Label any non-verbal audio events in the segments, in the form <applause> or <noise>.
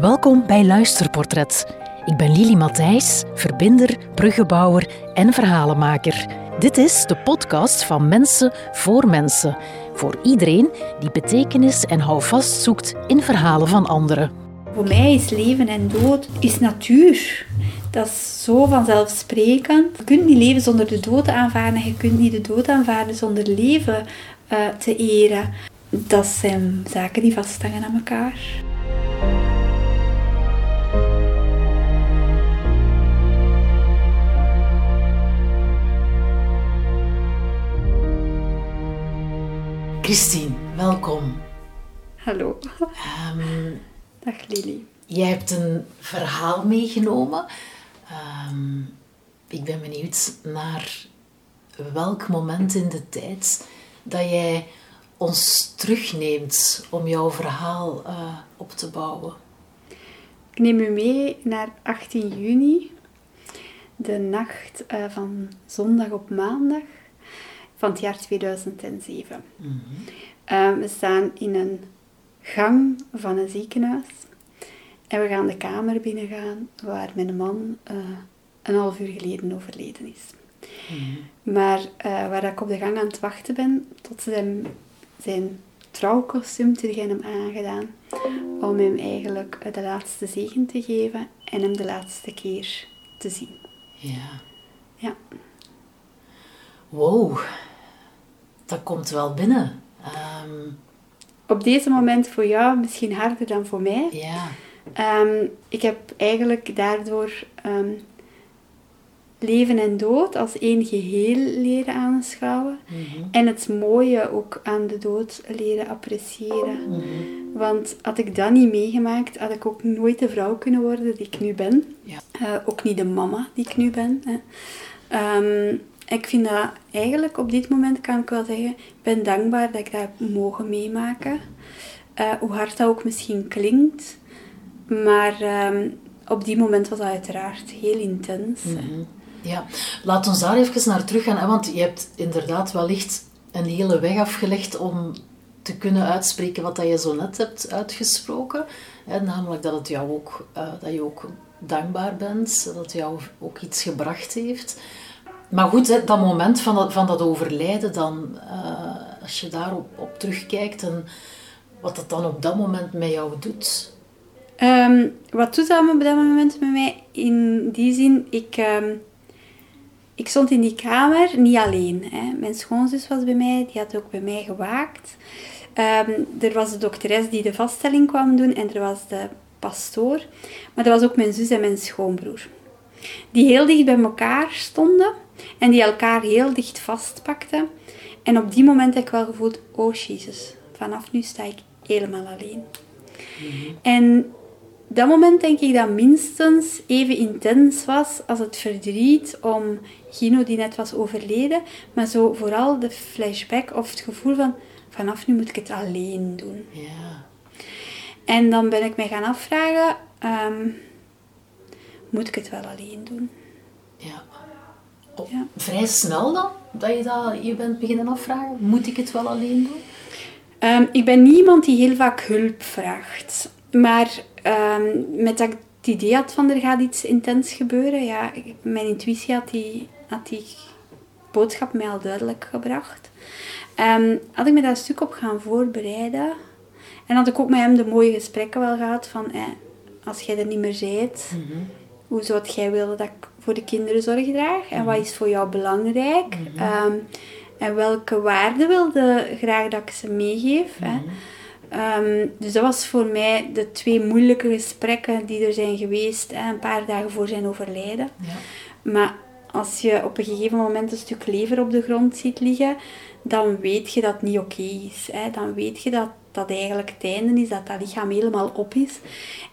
Welkom bij Luisterportret. Ik ben Lili Matthijs, verbinder, bruggenbouwer en verhalenmaker. Dit is de podcast van Mensen voor Mensen. Voor iedereen die betekenis en houvast zoekt in verhalen van anderen. Voor mij is leven en dood is natuur. Dat is zo vanzelfsprekend. Je kunt niet leven zonder de dood aanvaarden. Je kunt niet de dood aanvaarden zonder leven uh, te eren. Dat zijn zaken die vasthangen aan elkaar. Christine, welkom. Hallo. Um, Dag Lili. Jij hebt een verhaal meegenomen. Um, ik ben benieuwd naar welk moment in de tijd dat jij ons terugneemt om jouw verhaal uh, op te bouwen. Ik neem u mee naar 18 juni, de nacht uh, van zondag op maandag van het jaar 2007. Mm -hmm. uh, we staan in een gang van een ziekenhuis en we gaan de kamer binnengaan waar mijn man uh, een half uur geleden overleden is. Mm -hmm. Maar uh, waar ik op de gang aan het wachten ben tot ze hem zijn trouwkostuum terug aan hem aangedaan om hem eigenlijk de laatste zegen te geven en hem de laatste keer te zien. Ja. Ja. Wow, dat komt wel binnen. Um... Op deze moment voor jou misschien harder dan voor mij. Ja. Um, ik heb eigenlijk daardoor um, leven en dood als één geheel leren aanschouwen. Mm -hmm. En het mooie ook aan de dood leren appreciëren. Mm -hmm. Want had ik dat niet meegemaakt, had ik ook nooit de vrouw kunnen worden die ik nu ben. Ja. Uh, ook niet de mama die ik nu ben. Hè. Um, ik vind dat eigenlijk op dit moment kan ik wel zeggen, ik ben dankbaar dat ik dat heb mogen meemaken. Uh, hoe hard dat ook misschien klinkt. Maar um, op die moment was dat uiteraard heel intens. Mm. Ja, laat ons daar even naar terug gaan. Hè? Want je hebt inderdaad wellicht een hele weg afgelegd om te kunnen uitspreken wat dat je zo net hebt uitgesproken. Hè? Namelijk dat, het jou ook, uh, dat je ook dankbaar bent, dat het jou ook iets gebracht heeft. Maar goed, dat moment van dat, van dat overlijden, dan, uh, als je daarop op terugkijkt en wat dat dan op dat moment met jou doet. Um, wat doet dat op dat moment met mij? In die zin, ik, um, ik stond in die kamer niet alleen. Hè. Mijn schoonzus was bij mij, die had ook bij mij gewaakt. Um, er was de dokteres die de vaststelling kwam doen en er was de pastoor. Maar er was ook mijn zus en mijn schoonbroer. Die heel dicht bij elkaar stonden en die elkaar heel dicht vastpakten. En op die moment heb ik wel gevoeld, oh Jezus, vanaf nu sta ik helemaal alleen. Mm-hmm. En dat moment denk ik dat minstens even intens was als het verdriet om Gino die net was overleden. Maar zo vooral de flashback of het gevoel van, vanaf nu moet ik het alleen doen. Ja. En dan ben ik mij gaan afvragen, um, moet ik het wel alleen doen? Ja. Oh, ja. Vrij snel dan, dat je dat je bent beginnen afvragen? Moet ik het wel alleen doen? Um, ik ben niemand die heel vaak hulp vraagt. Maar um, met dat ik het idee had van er gaat iets intens gebeuren, ja, mijn intuïtie had die, had die boodschap mij al duidelijk gebracht. Um, had ik me daar een stuk op gaan voorbereiden. En had ik ook met hem de mooie gesprekken wel gehad van, eh, als jij er niet meer bent, mm -hmm. hoe zou jij willen dat ik voor de kinderen zorg draag? En wat is voor jou belangrijk? -hmm. um, en welke waarden wilde graag dat ik ze meegeef? Mm -hmm. um, dus dat was voor mij de twee moeilijke gesprekken die er zijn geweest, hè, een paar dagen voor zijn overlijden. Ja. Maar als je op een gegeven moment een stuk lever op de grond ziet liggen, dan weet je dat het niet oké okay is. Hè. Dan weet je dat dat eigenlijk het einde is, dat dat lichaam helemaal op is.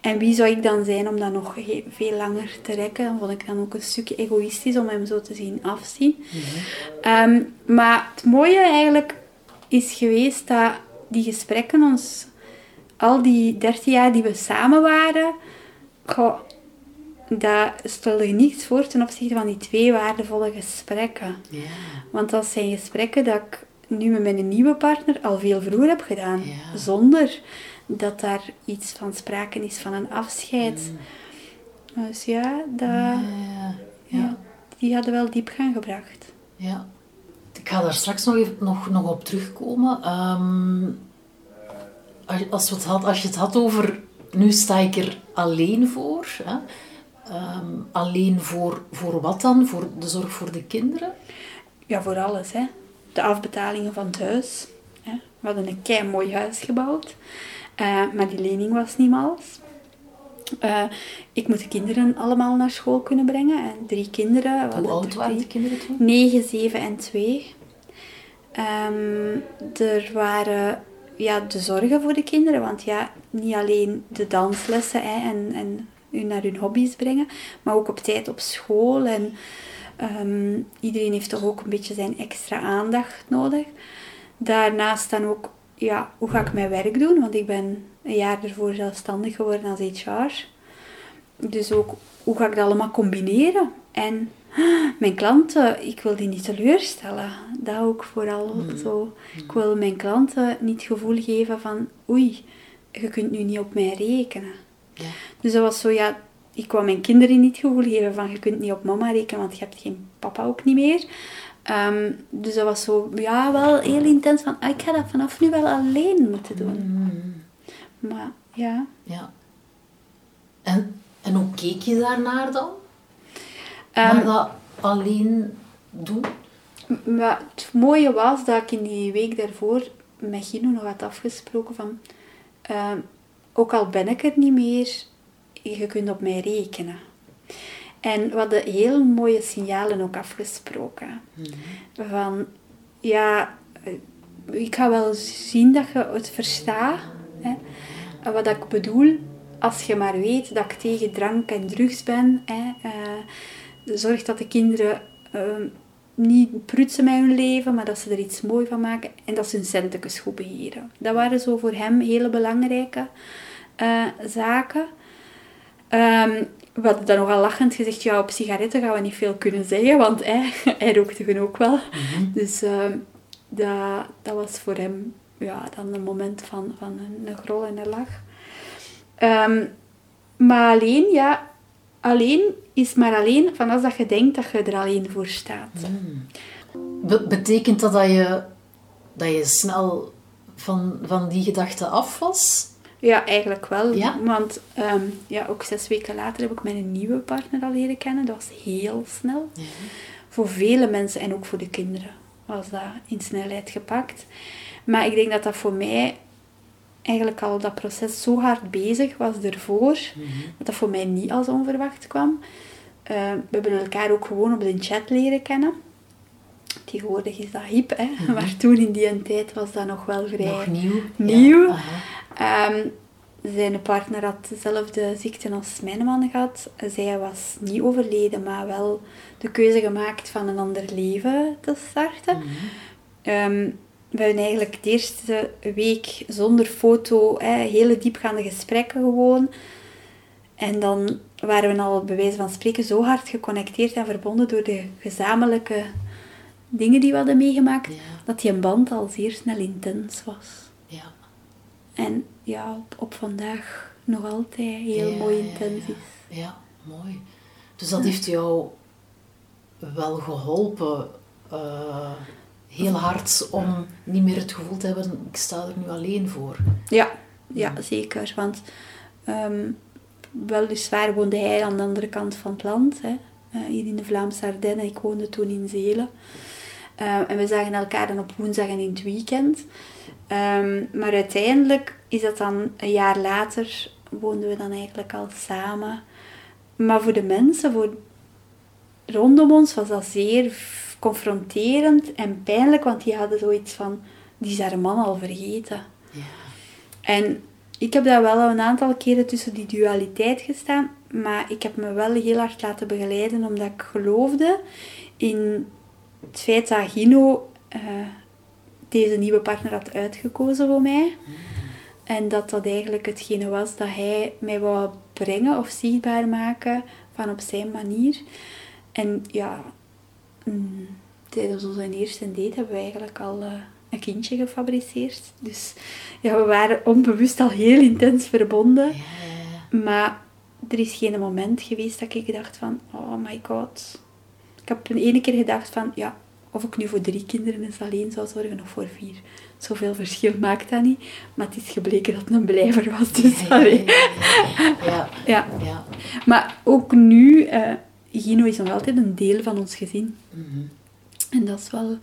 En wie zou ik dan zijn om dat nog veel langer te rekken? Dan vond ik dan ook een stukje egoïstisch om hem zo te zien afzien. Mm-hmm. um, maar het mooie eigenlijk is geweest dat die gesprekken ons, al die dertien jaar die we samen waren, goh, dat stelde niets voor ten opzichte van die twee waardevolle gesprekken. Yeah. Want dat zijn gesprekken dat ik nu met mijn nieuwe partner al veel vroeger heb gedaan. Ja. Zonder dat daar iets van sprake is van een afscheid. Dus ja, dat, ja, Ja, ja, die hadden wel diepgang gebracht. ja. Ik ga daar straks nog, even, nog, nog op terugkomen. Ehm, als, je- als, we het had, als je het had over... Nu sta ik er alleen voor. Hè? Ehm, alleen voor, voor wat dan? Voor de zorg voor de kinderen? Ja, voor alles. Hè. De afbetalingen van het huis. Hè. We hadden een kei mooi huis gebouwd. Eh, maar die lening was niet mals. Eh, ik moet de kinderen allemaal naar school kunnen brengen. En drie kinderen. Hoe oud waren drie. de kinderen toen? 9, 7 en 2. Ehm, er waren ja, de zorgen voor de kinderen, want ja, niet alleen de danslessen hè, en, en hun naar hun hobby's brengen, maar ook op tijd op school. En ehm, iedereen heeft toch ook een beetje zijn extra aandacht nodig. Daarnaast dan ook, ja, hoe ga ik mijn werk doen? Want ik ben een jaar ervoor zelfstandig geworden als HR. Dus ook, hoe ga ik dat allemaal combineren? En mijn klanten, ik wil die niet teleurstellen. Dat ook vooral zo. Ik wil mijn klanten niet het gevoel geven van, oei, je kunt nu niet op mij rekenen. Ja. Dus dat was zo, ja, ik wou mijn kinderen niet gevoel geven van, je kunt niet op mama rekenen, want je hebt geen papa ook niet meer. Ehm, dus dat was zo, ja, wel heel intens van, ah, ik ga dat vanaf nu wel alleen moeten doen. Maar ja, Ja. En, en hoe keek je daarnaar dan? Naar dat alleen doen? Maar het mooie was dat ik in die week daarvoor met Gino nog had afgesproken van... ehm, ook al ben ik er niet meer, je kunt op mij rekenen. En we hadden heel mooie signalen ook afgesproken. Van, ja, ik ga wel zien dat je het verstaat. Hè. Wat ik bedoel, als je maar weet dat ik tegen drank en drugs ben. Hè, eh, zorg dat de kinderen ehm, niet prutsen met hun leven, maar dat ze er iets moois van maken en dat ze hun centjes goed beheren. Dat waren zo voor hem hele belangrijke eh, zaken. Ehm, we hadden dan nogal lachend gezegd, ja, op sigaretten gaan we niet veel kunnen zeggen, want hij, <laughs> hij rookte hun ook wel. Dus ehm, dat, dat was voor hem ja, dan een moment van, van een, een grol en een lach. Ehm, maar alleen, ja, alleen is maar alleen van als dat je denkt dat je er alleen voor staat. Be- betekent dat dat je, dat je snel van, van die gedachte af was? Ja, eigenlijk wel. Ja? Want ehm, ja, ook zes weken later heb ik mijn nieuwe partner al leren kennen. Dat was heel snel. Voor vele mensen en ook voor de kinderen was dat in snelheid gepakt. Maar ik denk dat dat voor mij eigenlijk al dat proces zo hard bezig was ervoor, dat dat voor mij niet als onverwacht kwam. Eh, we hebben elkaar ook gewoon op de chat leren kennen. Tegenwoordig is dat hip, hè? <laughs> maar toen in die tijd was dat nog wel vrij Nog nieuw? nieuw. Ja, Ehm, zijn partner had dezelfde ziekte als mijn man gehad. Zij was niet overleden, maar wel de keuze gemaakt van een ander leven te starten. Ehm, we hebben eigenlijk de eerste week zonder foto hè, hele diepgaande gesprekken gewoon. En dan waren we al bij wijze van spreken zo hard geconnecteerd en verbonden door de gezamenlijke dingen die we hadden meegemaakt, Ja. dat die een band al zeer snel intens was. En ja, op, op vandaag nog altijd heel Ja, mooi ja, intens ja. is. Ja, mooi. Dus dat heeft jou wel geholpen, eh, heel hard, om niet meer het gevoel te hebben, ik sta er nu alleen voor. Ja, ja zeker. Want ehm weliswaar woonde hij aan de andere kant van het land, hè, eh, hier in de Vlaamse Ardennen. Ik woonde toen in Zelen. Eh, en we zagen elkaar dan op woensdag en in het weekend. Ehm, maar uiteindelijk is dat dan een jaar later, woonden we dan eigenlijk al samen. Maar voor de mensen, voor rondom ons, was dat zeer confronterend en pijnlijk, want die hadden zoiets van, die is haar man al vergeten. Ja. En ik heb daar wel een aantal keren tussen die dualiteit gestaan, maar ik heb me wel heel hard laten begeleiden omdat ik geloofde in het feit dat Gino eh, deze nieuwe partner had uitgekozen voor mij. En dat dat eigenlijk hetgene was dat hij mij wou brengen of zichtbaar maken van op zijn manier. En ja, mm, tijdens onze eerste date hebben we eigenlijk al eh, een kindje gefabriceerd. Dus ja, we waren onbewust al heel intens verbonden. Maar er is geen moment geweest dat ik dacht van, oh my god. Ik heb een ene keer gedacht van, ja, of ik nu voor drie kinderen eens alleen zou zorgen of voor vier. Zoveel verschil maakt dat niet. Maar het is gebleken dat het een blijver was. Dus, ja. Ja, ja, <laughs> Ja. ja. Maar ook nu, eh, Gino is nog altijd een deel van ons gezin. Mhm. En dat is wel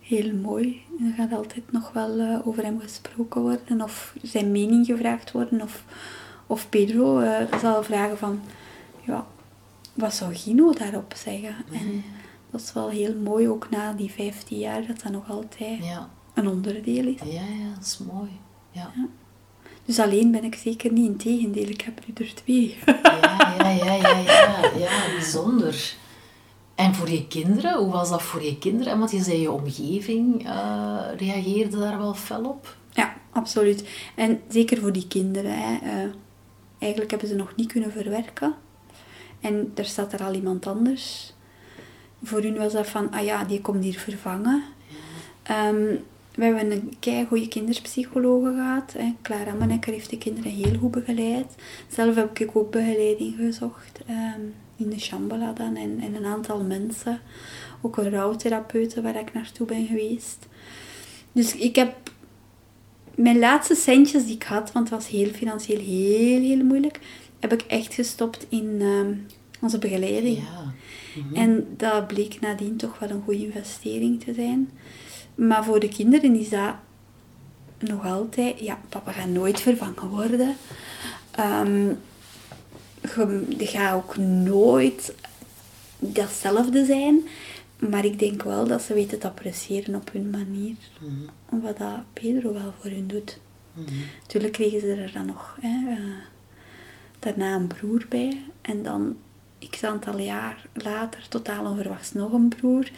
heel mooi. Er gaat altijd nog wel eh, over hem gesproken worden, of zijn mening gevraagd worden, of, of Pedro eh, zal vragen van, ja, wat zou Gino daarop zeggen? En dat is wel heel mooi, ook na die 15 jaar, dat dat nog altijd Ja, een onderdeel is. ja, ja, dat is mooi. Ja. Dus alleen ben ik zeker niet, in tegendeel, ik heb er er twee. Ja, ja, ja, ja, ja, ja, bijzonder. En voor je kinderen, hoe was dat voor je kinderen? Want je zei je omgeving eh, reageerde daar wel fel op. Ja, absoluut. En zeker voor die kinderen. Hè. eh, eigenlijk hebben ze nog niet kunnen verwerken. En er staat er al iemand anders. Voor hun was dat van, ah ja, die komt hier vervangen. Ehm, we hebben een kei goede kinderpsychologe gehad. Hè. Clara heeft de kinderen heel goed begeleid. Zelf heb ik ook begeleiding gezocht. ehm, in de Shambhala dan. En, en een aantal mensen. Ook een rouwtherapeute waar ik naartoe ben geweest. Dus ik heb mijn laatste centjes die ik had, want het was heel financieel heel, heel moeilijk, heb ik echt gestopt in ehm, onze begeleiding. Ja. En dat bleek nadien toch wel een goede investering te zijn. Maar voor de kinderen is dat nog altijd, ja, papa gaat nooit vervangen worden. Ehm je, je gaat ook nooit datzelfde zijn. Maar ik denk wel dat ze weten te appreciëren op hun manier. Mhm. Wat dat Pedro wel voor hun doet. Mhm. Natuurlijk kregen ze er dan nog hè, eh, daarna een broer bij. En dan, x aantal jaar later, totaal onverwachts nog een broer.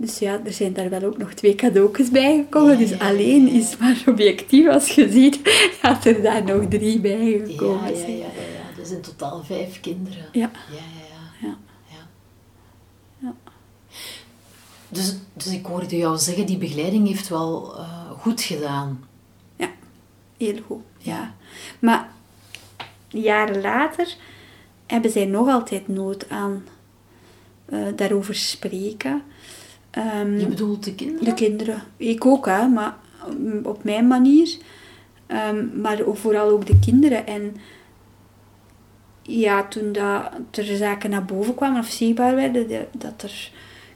Dus ja, er zijn daar wel ook nog twee cadeautjes bij gekomen. Ja, dus ja, alleen ja, is maar objectief als je ziet <laughs> dat er daar nog drie bij gekomen ja, ja, ja, ja. Dus in totaal vijf kinderen. Ja. Ja, ja, ja. Ja. ja. Ja. Dus, dus ik hoorde jou zeggen, die begeleiding heeft wel eh, goed gedaan. Ja, heel goed. Ja. Maar jaren later hebben zij nog altijd nood aan eh, daarover spreken. Ehm, Je bedoelt de kinderen? de kinderen. Ik ook, hè, maar mm, op mijn manier. Ehm, maar vooral ook de kinderen. En ja, toen dat er zaken naar boven kwamen of zichtbaar werden, de- dat er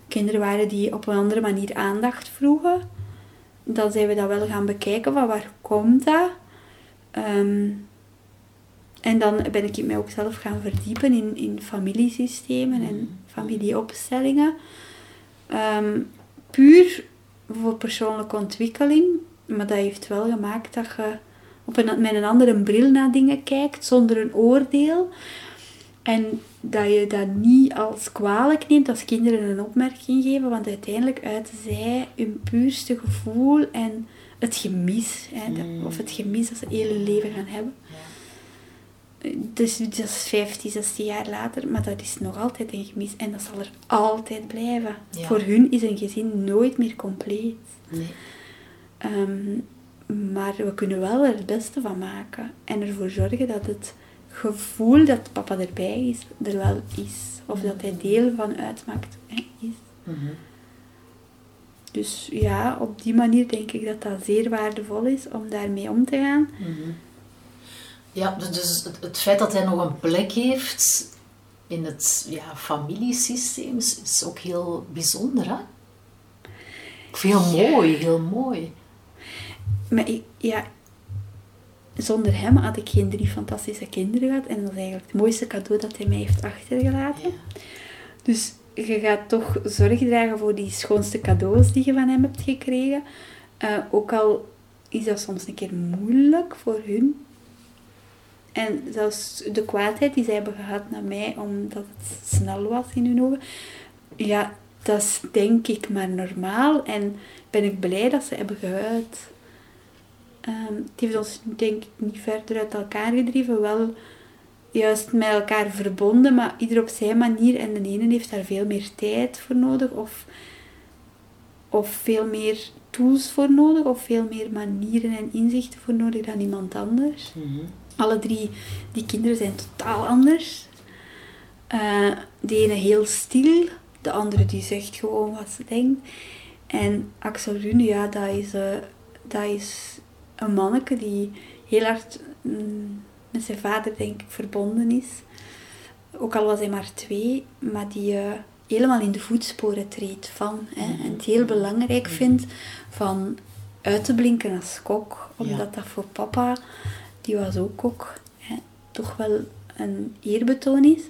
kinderen waren die op een andere manier aandacht vroegen, dan zijn we dat wel gaan bekijken van waar komt dat? Ehm, en dan ben ik mij ook zelf gaan verdiepen in, in familiesystemen en familieopstellingen. Ehm, puur voor persoonlijke ontwikkeling. Maar dat heeft wel gemaakt dat je op een, met een andere bril naar dingen kijkt, zonder een oordeel. En dat je dat niet als kwalijk neemt als kinderen een opmerking geven, want uiteindelijk uiten zij hun puurste gevoel en het gemis. Hè, dat- of het gemis dat ze heel hun leven gaan hebben. Dus dat is 15, 16 jaar later, maar dat is nog altijd een gemis en dat zal er altijd blijven. Ja. Voor hun is een gezin nooit meer compleet. Nee. Ehm, maar we kunnen wel er het beste van maken en ervoor zorgen dat het gevoel dat papa erbij is, er wel is. Of dat hij deel van uitmaakt, hè, is. Mhm. Dus ja, op die manier denk ik dat dat zeer waardevol is om daarmee om te gaan. Mhm. Ja, dus- dus het, het feit dat hij nog een plek heeft in het ja, familiesysteem is, ook heel bijzonder, hè? Heel mooi, heel mooi. Maar ik, ja, zonder hem had ik geen drie fantastische kinderen gehad. En dat is eigenlijk het mooiste cadeau dat hij mij heeft achtergelaten. Ja. Dus je gaat toch zorg dragen voor die schoonste cadeaus die je van hem hebt gekregen. Eh, ook al is dat soms een keer moeilijk voor hun. En zelfs de kwaadheid die zij hebben gehad naar mij, omdat het snel was in hun ogen. Ja, dat is denk ik maar normaal. En ben ik blij dat ze hebben geuit. Ehm, het heeft ons denk ik niet verder uit elkaar gedreven. Wel juist met elkaar verbonden, maar ieder op zijn manier. En de ene heeft daar veel meer tijd voor nodig. Of of veel meer tools voor nodig, of veel meer manieren en inzichten voor nodig dan iemand anders. Mhm. Alle drie, die kinderen zijn totaal anders. Eh, de ene heel stil, de andere die zegt gewoon wat ze denkt. En Axel Rune, ja, dat is, eh, dat is een manneke die heel hard mm, met zijn vader, denk ik, verbonden is. Ook al was hij maar twee, maar die eh, helemaal in de voetsporen treedt van. Hè, en het heel belangrijk vindt van uit te blinken als kok. Omdat dat voor papa, die was ook kok, hè, toch wel een eerbetoon is.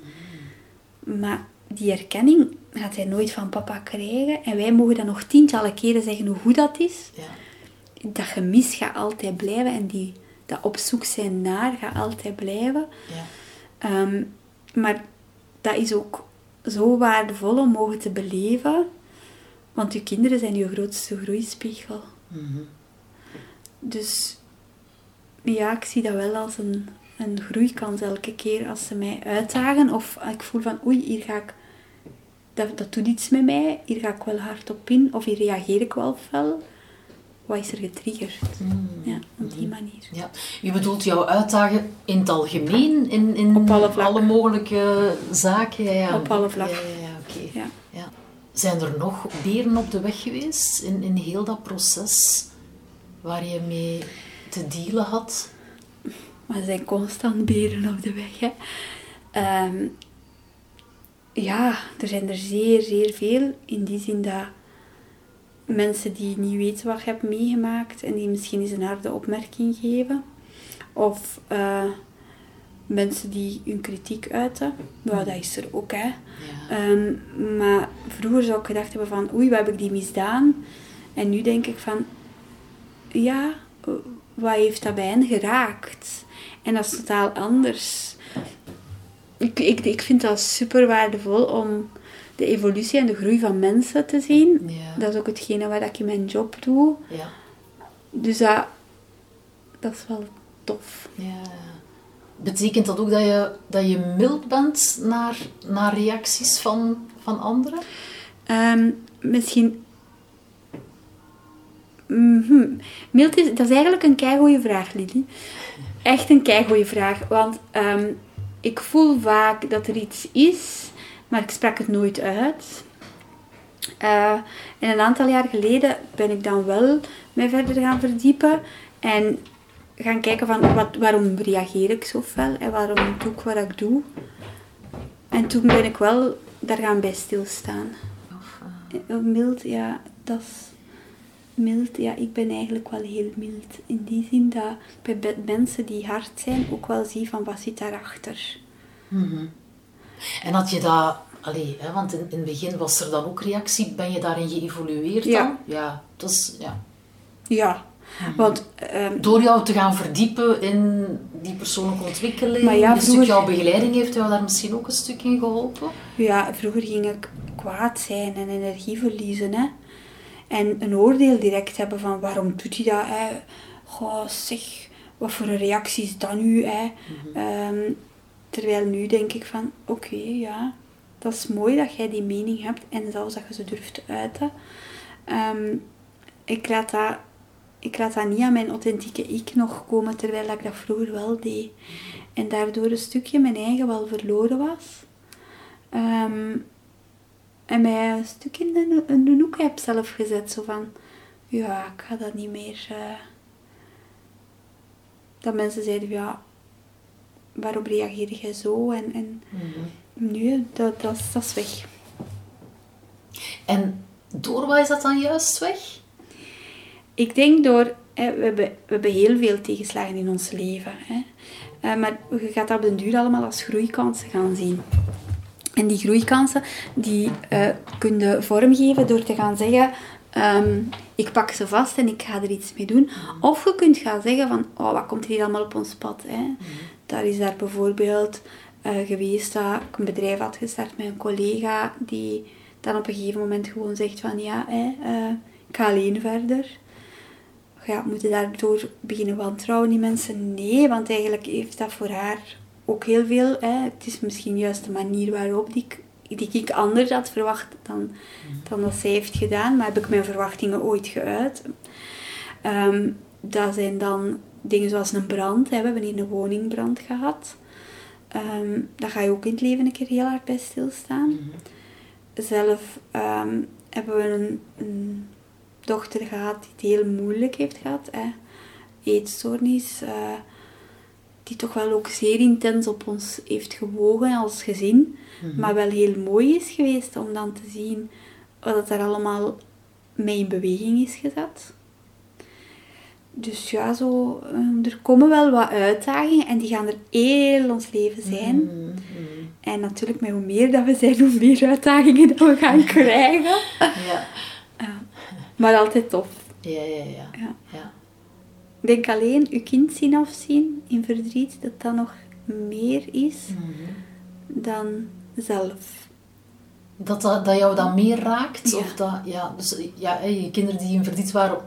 Maar die erkenning gaat hij nooit van papa krijgen. En wij mogen dan nog tientallen keren zeggen hoe goed dat is. Ja. Dat gemis gaat altijd blijven. En die, dat op zoek zijn naar gaat altijd blijven. Ja. Ehm, maar dat is ook zo waardevol om mogen te beleven. Want je kinderen zijn je grootste groeispiegel. Mhm. Dus ja, ik zie dat wel als een, een groeikans elke keer als ze mij uitdagen. Of ik voel van, oei, hier ga ik... Dat, dat doet iets met mij. Hier ga ik wel hard op in. Of hier reageer ik wel fel. Wat is er getriggerd? Mhm. Ja, op die manier. Ja. Je bedoelt jouw uitdagen in het algemeen, in, in Op alle vlakken. mogelijke zaken? Ja, ja. Op alle vlakken. Ja, ja, ja, oké. Ja. Ja. Zijn er nog beren op de weg geweest in, in heel dat proces waar je mee te dealen had? Maar er zijn constant beren op de weg. Hè. Ehm, ja, er zijn er zeer, zeer veel. In die zin dat mensen die niet weten wat je hebt meegemaakt en die misschien eens een harde opmerking geven. Of eh, mensen die hun kritiek uiten. Nou, dat is er ook, hè. Ja. Ehm, maar vroeger zou ik gedacht hebben van, oei, wat heb ik die misdaan? En nu denk ik van, ja, eh, wat heeft dat bij hen geraakt? En dat is totaal anders. Ik, ik, ik vind dat super waardevol om de evolutie en de groei van mensen te zien. Ja. Dat is ook hetgene wat ik in mijn job doe. Ja. Dus dat, dat is wel tof. Ja. Betekent dat ook dat je, dat je mild bent naar, naar reacties van, van anderen? Ehm, misschien. Mhm. Mild is, dat is eigenlijk een keigoeie vraag, Lily. Echt een keigoeie vraag. Want ehm, ik voel vaak dat er iets is, maar ik sprak het nooit uit. Eh, en een aantal jaar geleden ben ik dan wel mij verder gaan verdiepen. En gaan kijken van wat, waarom reageer ik zo fel en waarom doe ik wat ik doe. En toen ben ik wel daar gaan bij stilstaan. Of, Eh, Mild, ja, dat is... Mild, ja, ik ben eigenlijk wel heel mild. In die zin dat ik bij mensen die hard zijn ook wel zie van wat zit daarachter. Mhm. En had je dat... Allee, hè, want in, in het begin was er dan ook reactie. Ben je daarin geëvolueerd Ja. dan? Ja. Dat is, ja. Ja, want ehm, Door jou te gaan verdiepen in die persoonlijke ontwikkeling, Maar ja, een stuk jouw begeleiding heeft jou daar misschien ook een stuk in geholpen? ja, vroeger ging ik kwaad zijn en energie verliezen. Hè. En een oordeel direct hebben van waarom doet hij dat? Hè? Goh, zeg, wat voor een reactie is dat nu? Hè? Ehm, terwijl nu denk ik van, oké, ja, dat is mooi dat jij die mening hebt en zelfs dat je ze durft te uiten. Ehm, ik, laat dat, ik laat dat niet aan mijn authentieke ik nog komen, terwijl ik dat vroeger wel deed. En daardoor een stukje mijn eigen wel verloren was. Ehm, en mij een stukje in de, in de hoek heb zelf gezet. Zo van, ja, ik ga dat niet meer... eh. Dat mensen zeiden, ja, waarom reageer jij zo? En, en nee, dat, dat, is- dat is weg. En door wat is dat dan juist weg? Ik denk door, hè, we, hebben, we hebben heel veel tegenslagen in ons leven. Hè. Eh, maar je gaat dat op den duur allemaal als groeikansen gaan zien. En die groeikansen, die eh kun je vormgeven door te gaan zeggen... ehm, ik pak ze vast en ik ga er iets mee doen. Of je kunt gaan zeggen van... Oh, wat komt er hier allemaal op ons pad? Hè? Daar is daar bijvoorbeeld eh, geweest dat ik een bedrijf had gestart met een collega... die dan op een gegeven moment gewoon zegt van... Ja, hè, eh, ik ga alleen verder ja, moeten daardoor beginnen wantrouwen die mensen? Nee, want eigenlijk heeft dat voor haar ook heel veel. Hè. Het is misschien juist de manier waarop die ik die ik anders had verwacht dan, dan dat zij heeft gedaan. Maar heb ik mijn verwachtingen ooit geuit. Ehm, dat zijn dan dingen zoals een brand. Hè. We hebben hier een woningbrand gehad. Ehm, daar ga je ook in het leven een keer heel hard bij stilstaan. Zelf ehm, hebben we een, een, dochter gehad die het heel moeilijk heeft gehad. Hè. Eetstoornis. Uh, die toch wel ook zeer intens op ons heeft gewogen als gezin. Mhm. Maar wel heel mooi is geweest om dan te zien wat er allemaal mee in beweging is gezet. Dus ja, zo, ehm, er komen wel wat uitdagingen en die gaan er heel ons leven zijn. Mhm. En natuurlijk, met hoe meer dat we zijn, hoe meer uitdagingen dat we gaan <laughs> krijgen. Ja. maar altijd tof. Ja, ja, ja. ja. ja. Ik denk alleen je kind zien afzien in verdriet, dat dat nog meer is dan zelf. Dat, dat, dat jou dan meer raakt? Of dat, ja, dus ja, je kinderen die in verdriet waren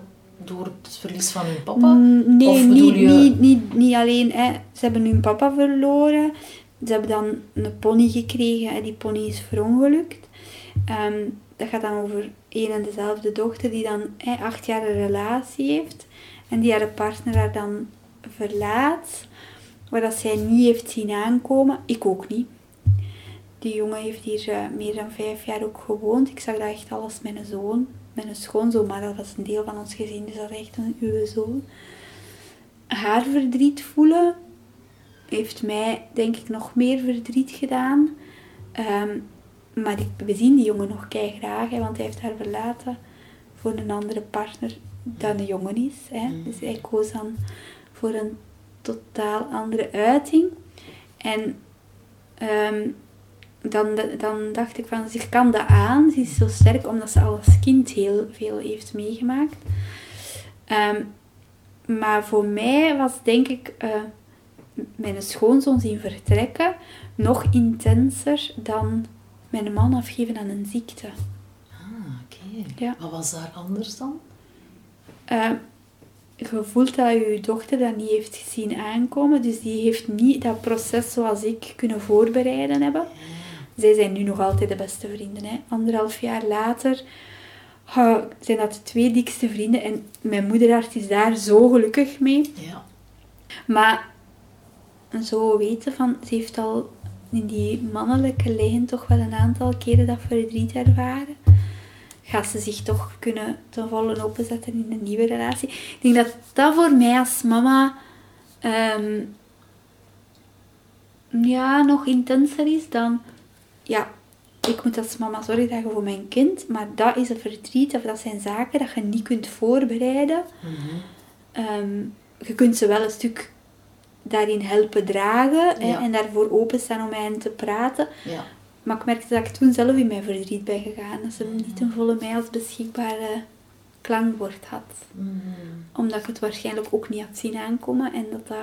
door het verlies van hun papa? Mm, nee, niet, je... niet, niet, niet alleen. Hè. Ze hebben hun papa verloren. Ze hebben dan een pony gekregen en die pony is verongelukt. Um, dat gaat dan over een en dezelfde dochter die dan hè, acht jaar een relatie heeft en die haar partner haar dan verlaat, waar dat zij niet heeft zien aankomen. Ik ook niet. Die jongen heeft hier uh, meer dan vijf jaar ook gewoond. Ik zag dat echt alles met een zoon een schoonzoon, maar dat was een deel van ons gezin, dus dat is echt een uwe zoon. Haar verdriet voelen heeft mij, denk ik, nog meer verdriet gedaan. Um, maar we zien die jongen nog kei graag, hè, want hij heeft haar verlaten voor een andere partner dan de jongen is. Hè. Mm. Dus hij koos dan voor een totaal andere uiting. En um, dan, dan dacht ik van, ze kan dat aan. Ze is zo sterk omdat ze als kind heel veel heeft meegemaakt. Ehm, maar voor mij was denk ik uh, mijn schoonzoon zien vertrekken nog intenser dan mijn man afgeven aan een ziekte. Ah, oké. Ja. Wat was daar anders dan? Uh, je voelt dat je dochter dat niet heeft gezien aankomen. Dus die heeft niet dat proces zoals ik kunnen voorbereiden hebben. Zij zijn nu nog altijd de beste vrienden. Hè. Anderhalf jaar later zijn dat de twee dikste vrienden. En mijn moederhart is daar zo gelukkig mee. Ja. Maar zo weten van, ze heeft al in die mannelijke lijn toch wel een aantal keren dat verdriet ervaren. Gaat ze zich toch kunnen ten volle openzetten in een nieuwe relatie. Ik denk dat dat voor mij als mama ehm, ja, nog intenser is dan ja, ik moet als mama zorgen dragen voor mijn kind, maar dat is een verdriet of dat zijn zaken dat je niet kunt voorbereiden. Mhm. Ehm, je kunt ze wel een stuk daarin helpen dragen hè, en daarvoor openstaan om met hen te praten. Ja. Maar ik merkte dat ik toen zelf in mijn verdriet ben gegaan. Dat ze niet een volle mij als beschikbare klankwoord had. Mhm. Omdat ik het waarschijnlijk ook niet had zien aankomen en dat dat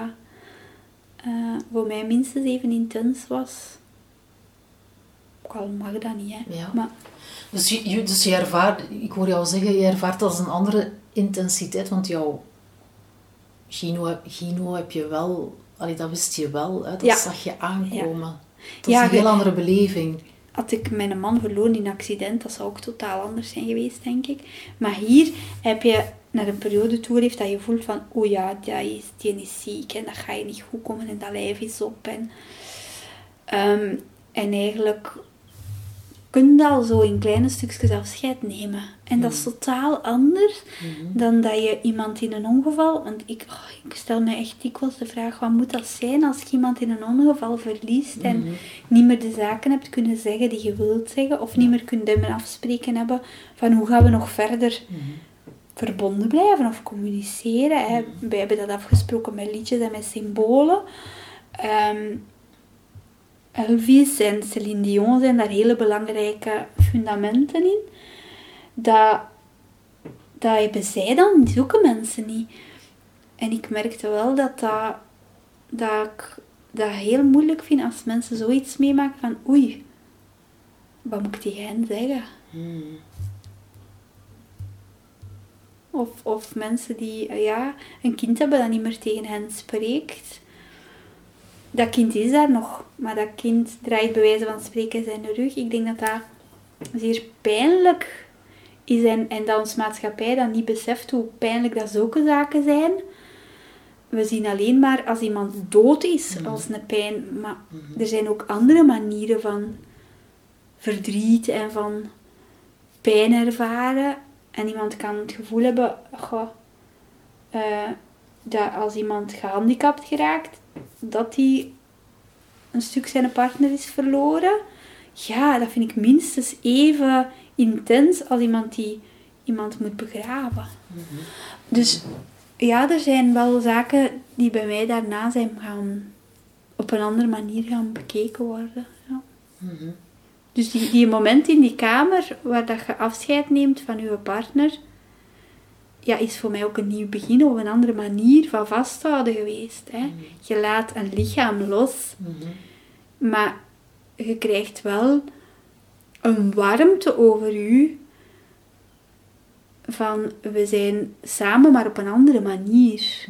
uh, voor mij minstens even intens was ook al mag dat niet. Hè. Ja. Maar, dus, je, dus je ervaart, ik hoor jou zeggen, je ervaart dat als een andere intensiteit, want jouw Gino, Gino heb je wel, allee, dat wist je wel, hè, dat zag je aankomen. Ja. Dat is een heel andere beleving. Had ik mijn man verloren in een accident, dat zou ook totaal anders zijn geweest, denk ik. Maar hier heb je naar een periode toe heeft dat je voelt van, oh ja, die is, die is ziek en dat ga je niet goed komen en dat lijf is op. En, um, en eigenlijk kun je al zo in kleine stukjes afscheid nemen. En dat is mm. totaal anders mm-hmm. dan dat je iemand in een ongeval... Want ik, oh, ik stel me echt dikwijls de vraag, wat moet dat zijn als je iemand in een ongeval verliest en mm-hmm. niet meer de zaken hebt kunnen zeggen die je wilt zeggen, of niet meer kunt hebben afspreken hebben van hoe gaan we nog verder... Mm-hmm. verbonden blijven of communiceren. Hè. Wij hebben dat afgesproken met liedjes en met symbolen. Ehm, Elvis en Celine Dion zijn daar hele belangrijke fundamenten in. Dat, dat hebben zij dan, die zoeken mensen niet. En ik merkte wel dat, dat, dat ik dat heel moeilijk vind als mensen zoiets meemaken van oei, wat moet ik tegen hen zeggen? Hmm. Of, of mensen die ja, een kind hebben dat niet meer tegen hen spreekt dat kind is daar nog, maar dat kind draait bij wijze van spreken zijn rug. Ik denk dat dat zeer pijnlijk is en, en dat onze maatschappij dan niet beseft hoe pijnlijk dat zulke zaken zijn. We zien alleen maar als iemand dood is als een pijn, maar er zijn ook andere manieren van verdriet en van pijn ervaren. En iemand kan het gevoel hebben goh, eh, dat als iemand gehandicapt geraakt, dat hij een stuk zijn partner is verloren. Ja, dat vind ik minstens even intens als iemand die iemand moet begraven. Dus ja, er zijn wel zaken die bij mij daarna zijn gaan op een andere manier gaan bekeken worden. Ja. Dus die, die moment in die kamer waar dat je afscheid neemt van je partner, ja, is voor mij ook een nieuw begin op een andere manier van vasthouden geweest. Hè. Je laat een lichaam los, maar je krijgt wel een warmte over u van we zijn samen, maar op een andere manier.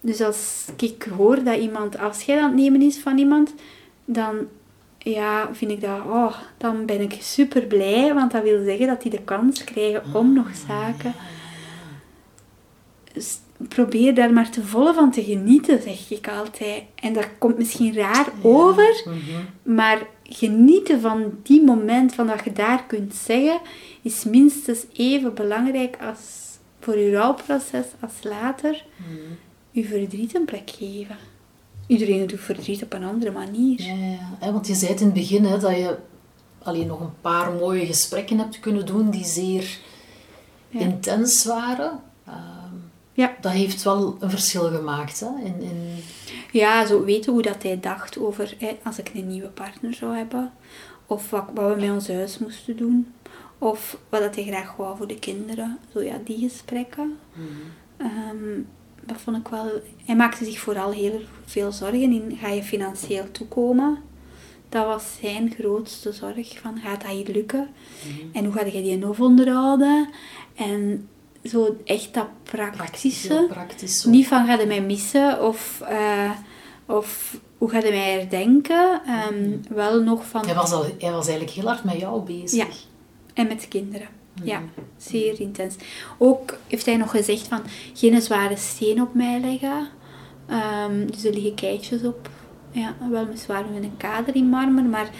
Dus als ik hoor dat iemand afscheid aan het nemen is van iemand, dan ja, vind ik dat, oh, dan ben ik super blij, want dat wil zeggen dat die de kans krijgen om nog zaken. Dus probeer daar maar te volle van te genieten, zeg ik altijd. En dat komt misschien raar over, maar genieten van die moment, van dat je daar kunt zeggen, is minstens even belangrijk als voor je rouwproces, als later je verdriet een plek geven. Iedereen doet verdriet op een andere manier. Ja, ja, ja. want je zei het in het begin hè, dat je alleen nog een paar mooie gesprekken hebt kunnen doen die zeer intens waren. Ja. Dat heeft wel een verschil gemaakt. Hè, in, in... Ja, zo weten hoe dat hij dacht over hè, als ik een nieuwe partner zou hebben. Of wat, wat we met ons huis moesten doen. Of wat dat hij graag wou voor de kinderen. Zo ja, die gesprekken. Ehm, dat vond ik wel... Hij maakte zich vooral heel veel zorgen in, ga je financieel toekomen? Dat was zijn grootste zorg, van gaat dat hier lukken? En hoe ga je die hof onderhouden? En zo echt dat praktische. Praktisch. Niet van, ga je mij missen? Of, eh, of hoe ga je mij herdenken? Ehm, Wel nog van... Hij was, al, hij was eigenlijk heel hard met jou bezig. Ja, en met kinderen. Ja, zeer intens. Ook heeft hij nog gezegd van, geen zware steen op mij leggen. Ehm, dus er liggen keitjes op. Ja, wel zwaar met een kader in marmer, maar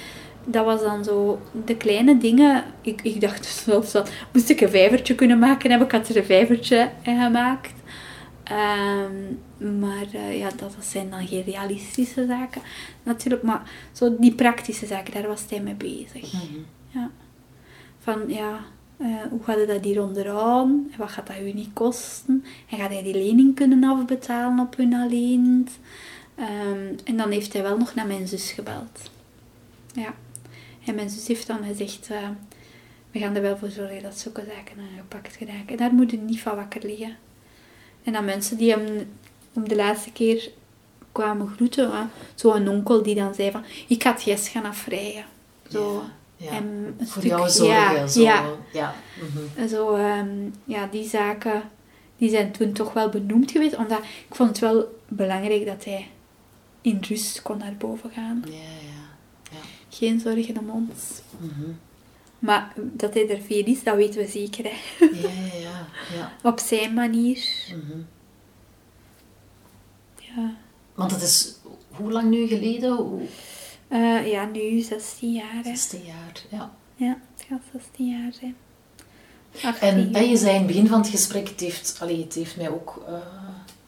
dat was dan zo de kleine dingen. Ik, ik dacht zelfs dat moest ik een vijvertje kunnen maken, heb ik had er een vijvertje in gemaakt. Ehm, maar eh, ja, dat zijn dan geen realistische zaken natuurlijk. Maar zo die praktische zaken, daar was hij mee bezig. Ja. Van ja, eh, hoe gaat je dat hier onderhouden? En wat gaat dat u niet kosten? En gaat hij die lening kunnen afbetalen op hun alleen? Ehm, en dan heeft hij wel nog naar mijn zus gebeld. Ja. En mijn zus heeft dan gezegd, eh, we gaan er wel voor zorgen dat zulke zaken aangepakt geraken. En daar moet je niet van wakker liggen. En dan mensen die hem om de laatste keer kwamen groeten, uh, zo'n onkel die dan zei van, ik had Jes gaan afvrijden. Zo. Ja. En een Voor stuk- jou zorgen. Ja, zo. ja. ja. mhm. Zo, ehm, ja, die zaken die zijn toen toch wel benoemd geweest. Omdat ik vond het wel belangrijk dat hij in rust kon naar boven gaan. ja, ja. ja. Geen zorgen om ons. Mhm. Maar dat hij er veel is, dat weten we zeker. Hè. Ja, ja, ja. ja. <laughs> Op zijn manier. Mhm. Ja. Want het is hoe lang nu geleden? Hoe... Eh, ja, nu 16 jaar. Hè. 16 jaar, ja. Ja, het gaat 16 jaar zijn. 18 En, en je zei in het begin van het gesprek, het heeft, allee, het heeft mij ook eh,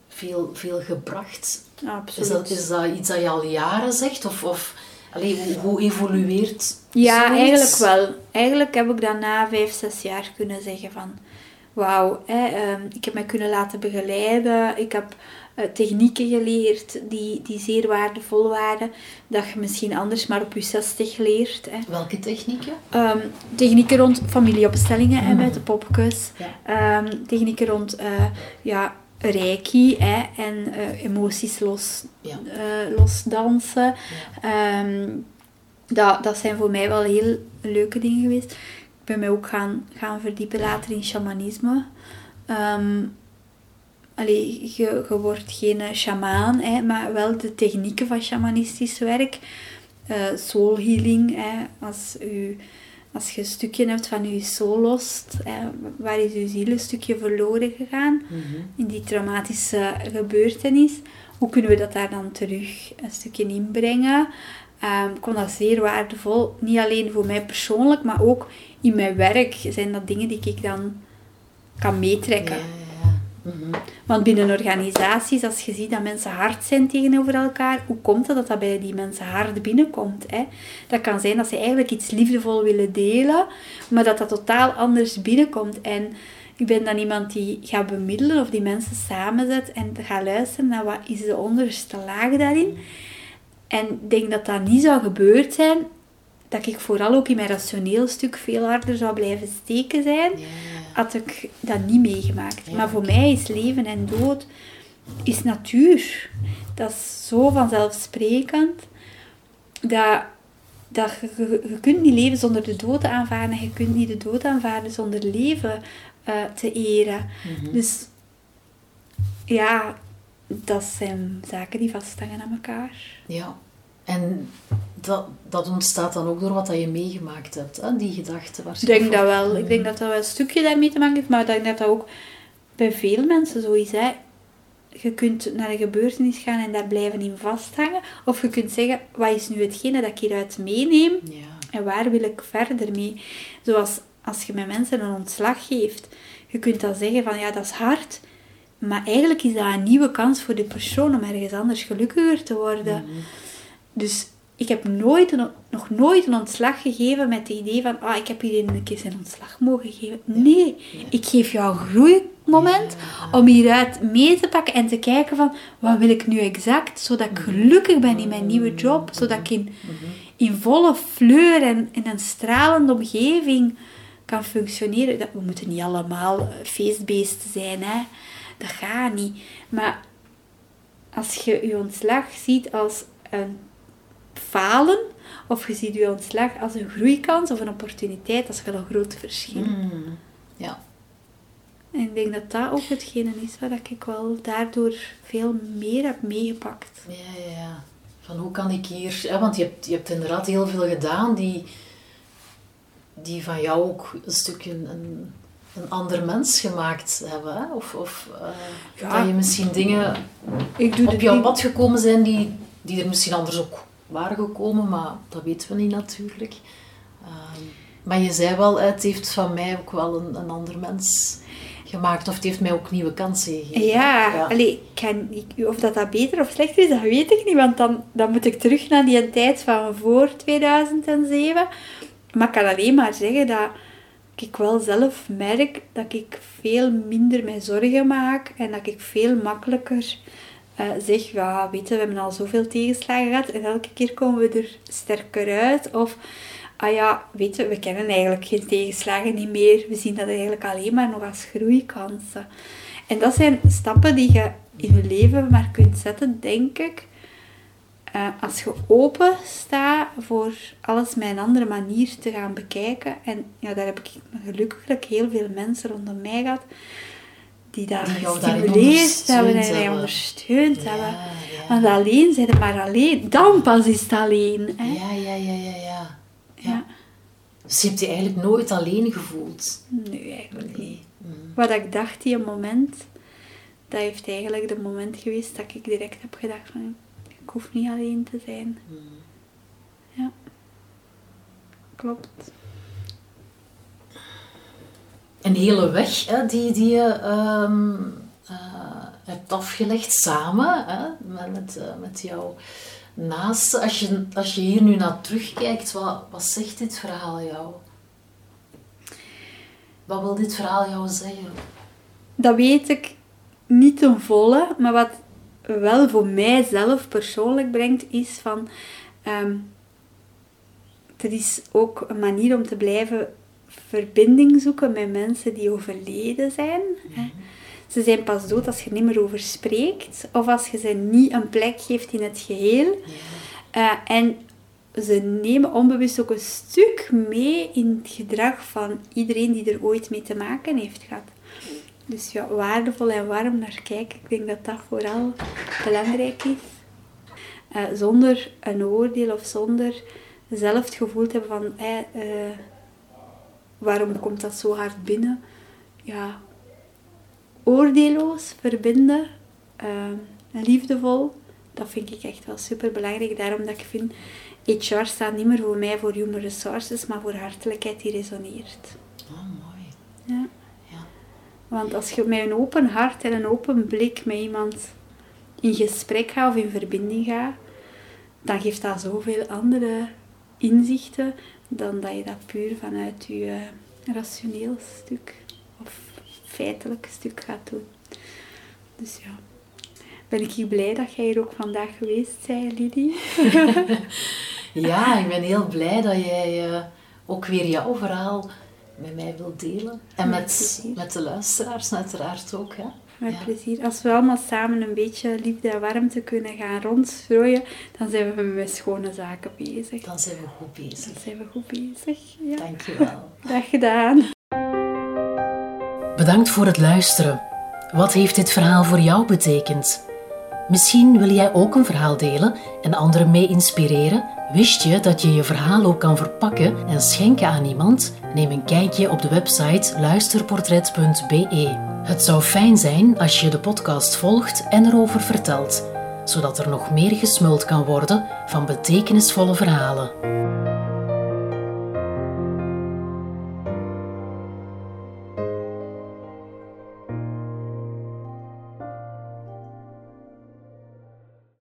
veel, veel gebracht. Absoluut. Is dat, is dat iets dat je al jaren zegt? Of, of allee, hoe, hoe evolueert Ja, zoiets? eigenlijk wel. Eigenlijk heb ik dan na vijf, zes jaar kunnen zeggen van... Wauw, ehm, ik heb mij kunnen laten begeleiden. Ik heb eh, technieken geleerd die, die zeer waardevol waren. Dat je misschien anders maar op je 60 leert. Hè. Welke technieken? Ehm, technieken rond familieopstellingen en met de popkus. Ja. Ehm, technieken rond eh, ja, reiki hè, en eh, emoties los, Ja. eh, losdansen. Ehm, dat, dat zijn voor mij wel heel leuke dingen geweest. Ik ben mij ook gaan, gaan verdiepen later in shamanisme. Allee, je, je wordt geen shamaan, hè, maar wel de technieken van shamanistisch werk. Uh, soul healing, hè, als, u, als je een stukje hebt van je soul lost, hè, waar is je ziel een stukje verloren gegaan in die traumatische gebeurtenis. Hoe kunnen we dat daar dan terug een stukje inbrengen? Um, ik vond dat zeer waardevol. Niet alleen voor mij persoonlijk, maar ook in mijn werk zijn dat dingen die ik dan kan meetrekken. Want binnen organisaties, als je ziet dat mensen hard zijn tegenover elkaar, hoe komt het dat dat bij die mensen hard binnenkomt? Hè? Dat kan zijn dat ze eigenlijk iets liefdevol willen delen, maar dat dat totaal anders binnenkomt. En ik ben dan iemand die gaat bemiddelen of die mensen samenzet en gaat luisteren naar wat is de onderste laag daarin. En ik denk dat dat niet zou gebeurd zijn, dat ik vooral ook in mijn rationeel stuk veel harder zou blijven steken zijn, had ik dat niet meegemaakt. maar voor mij is leven en dood is natuur. Dat is zo vanzelfsprekend dat, dat je, je, kunt niet leven zonder de dood te aanvaarden. Je kunt niet de dood aanvaarden zonder leven uh, te eren. Mhm. Dus ja, dat zijn zaken die vasthangen aan elkaar. Ja, en dat, dat ontstaat dan ook door wat dat je meegemaakt hebt, hè? die gedachten Ik denk dat wel. Ik denk dat dat wel een stukje daarmee te maken heeft, maar ik denk dat dat ook bij veel mensen zo is. Hè. Je kunt naar een gebeurtenis gaan en daar blijven in vasthangen. Of je kunt zeggen, wat is nu hetgene dat ik hieruit meeneem? Ja. En waar wil ik verder mee? Zoals als je met mensen een ontslag geeft. Je kunt dan zeggen van, ja, dat is hard. Maar eigenlijk is dat een nieuwe kans voor die persoon om ergens anders gelukkiger te worden. Mhm. Dus ik heb nooit nog nooit een ontslag gegeven met het idee van, ah, ik heb hier een keer zijn ontslag mogen geven. Nee, ik geef jou een groeimoment om hieruit mee te pakken en te kijken van, wat wil ik nu exact, zodat ik gelukkig ben in mijn nieuwe job, zodat ik in, in volle fleur en in een stralende omgeving kan functioneren. we moeten niet allemaal feestbeesten zijn, hè. Dat gaat niet. Maar als je je ontslag ziet als een falen, of je ziet je ontslag als een groeikans of een opportuniteit, dat is wel een groot verschil. Mm, ja. En ik denk dat dat ook hetgene is waar ik wel daardoor veel meer heb meegepakt. Ja, ja, ja. Van hoe kan ik hier... Ja, want je hebt, je hebt inderdaad heel veel gedaan die, die van jou ook een stukje een, een ander mens gemaakt hebben. Hè? Of, of uh, dat je misschien dingen ik doe op jouw pad gekomen zijn die, die er misschien anders ook waren gekomen, maar dat weten we niet natuurlijk. Ehm, maar je zei wel, het heeft van mij ook wel een, een ander mens gemaakt. Of het heeft mij ook nieuwe kansen gegeven. Ja, ja. Allee, kan, of dat, dat beter of slechter is, dat weet ik niet. Want dan, dan moet ik terug naar die tijd van voor 2007. Maar ik kan alleen maar zeggen dat ik wel zelf merk dat ik veel minder mij zorgen maak. En dat ik veel makkelijker uh, zeg, ja, weet we hebben al zoveel tegenslagen gehad en elke keer komen we er sterker uit. Of, ah ja, weet je, we kennen eigenlijk geen tegenslagen niet meer. We zien dat eigenlijk alleen maar nog als groeikansen. En dat zijn stappen die je in je leven maar kunt zetten, denk ik. Uh, als je open staat voor alles met een andere manier te gaan bekijken. En ja, daar heb ik gelukkig heel veel mensen rondom mij gehad die dat die gestimuleerd hebben en mij ondersteund hebben. Ja. Want alleen zijn het maar alleen. Dan pas is het alleen. Hè? Ja, ja, ja, ja, ja. ja. Dus je hebt je eigenlijk nooit alleen gevoeld? Nee, eigenlijk niet. Mm. Wat ik dacht die moment, dat heeft eigenlijk de moment geweest dat ik direct heb gedacht van, ik hoef niet alleen te zijn. Mm. Ja. Klopt een hele weg hè, die, die je ehm, eh, hebt afgelegd samen hè, met, met jouw naasten. Als je, als je hier nu naar terugkijkt, wat, wat zegt dit verhaal jou? Wat wil dit verhaal jou zeggen? Dat weet ik niet ten volle, maar wat wel voor mijzelf persoonlijk brengt, is van... Um, is ook een manier om te blijven verbinding zoeken met mensen die overleden zijn. Mhm. Ze zijn pas dood als je er niet meer over spreekt of als je ze niet een plek geeft in het geheel. Uh, en ze nemen onbewust ook een stuk mee in het gedrag van iedereen die er ooit mee te maken heeft gehad. Dus ja, waardevol en warm naar kijken. Ik denk dat dat vooral belangrijk is. Eh, zonder een oordeel of zonder zelf het gevoel te hebben van... eh, eh, waarom komt dat zo hard binnen? Ja, oordeelloos verbinden, eh, liefdevol, dat vind ik echt wel super belangrijk. Daarom dat ik vind, HR staat niet meer voor mij voor human resources, maar voor hartelijkheid die resoneert. Oh, mooi. Ja. Ja. Want als je met een open hart en een open blik met iemand in gesprek gaat of in verbinding gaat, dan geeft dat zoveel andere inzichten dan dat je dat puur vanuit je eh, rationeel stuk of feitelijk stuk gaat doen. Dus ja, ben ik blij dat jij hier ook vandaag geweest bent, Lidie. <laughs> Ja, ik ben heel blij dat jij eh, ook weer jouw verhaal met mij wilt delen. En Met met de luisteraars uiteraard ook. Hè? Met Ja. plezier. Als we allemaal samen een beetje liefde en warmte kunnen gaan rondstrooien, dan zijn we met schone zaken bezig. Dan zijn we goed bezig. Dan zijn we goed bezig. Ja. Dankjewel. <laughs> Dag gedaan. Bedankt voor het luisteren. Wat heeft dit verhaal voor jou betekend? Misschien wil jij ook een verhaal delen en anderen mee inspireren? Wist je dat je je verhaal ook kan verpakken en schenken aan iemand? Neem een kijkje op de website luisterportret.be. Het zou fijn zijn als je de podcast volgt en erover vertelt, zodat er nog meer gesmuld kan worden van betekenisvolle verhalen.